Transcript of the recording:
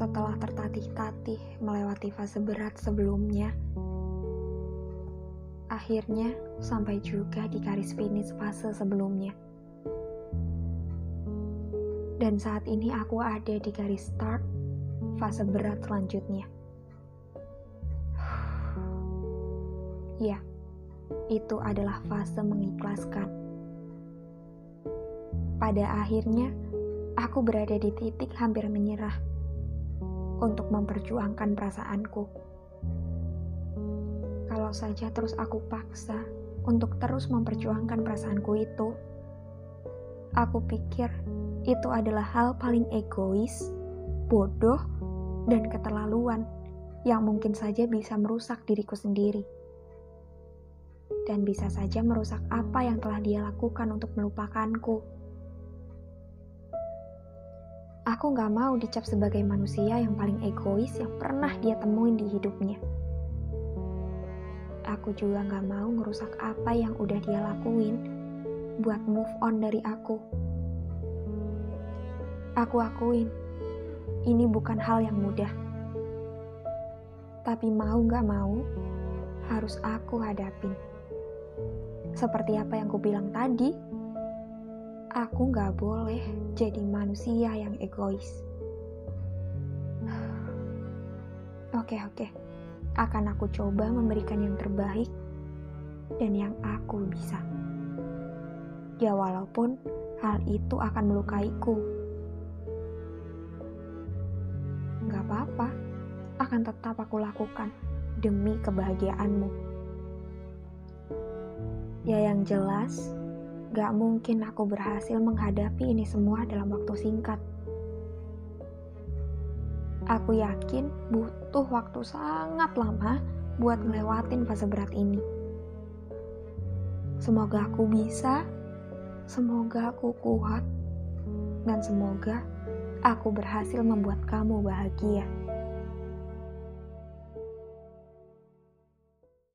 setelah tertatih-tatih melewati fase berat sebelumnya, akhirnya sampai juga di garis finish fase sebelumnya. Dan saat ini aku ada di garis start fase berat selanjutnya. Ya, itu adalah fase mengikhlaskan. Pada akhirnya, aku berada di titik hampir menyerah untuk memperjuangkan perasaanku. Kalau saja terus aku paksa untuk terus memperjuangkan perasaanku itu, aku pikir itu adalah hal paling egois, bodoh, dan keterlaluan yang mungkin saja bisa merusak diriku sendiri. Dan bisa saja merusak apa yang telah dia lakukan untuk melupakanku. Aku gak mau dicap sebagai manusia yang paling egois yang pernah dia temuin di hidupnya. Aku juga gak mau ngerusak apa yang udah dia lakuin buat move on dari aku. Aku akuin, ini bukan hal yang mudah. Tapi mau gak mau, harus aku hadapin. Seperti apa yang kubilang tadi, aku gak boleh jadi manusia yang egois. Oke, oke. Akan aku coba memberikan yang terbaik dan yang aku bisa. Ya walaupun hal itu akan melukaiku. Gak apa-apa, akan tetap aku lakukan demi kebahagiaanmu. Ya yang jelas, Gak mungkin aku berhasil menghadapi ini semua dalam waktu singkat. Aku yakin butuh waktu sangat lama buat ngelewatin fase berat ini. Semoga aku bisa, semoga aku kuat, dan semoga aku berhasil membuat kamu bahagia.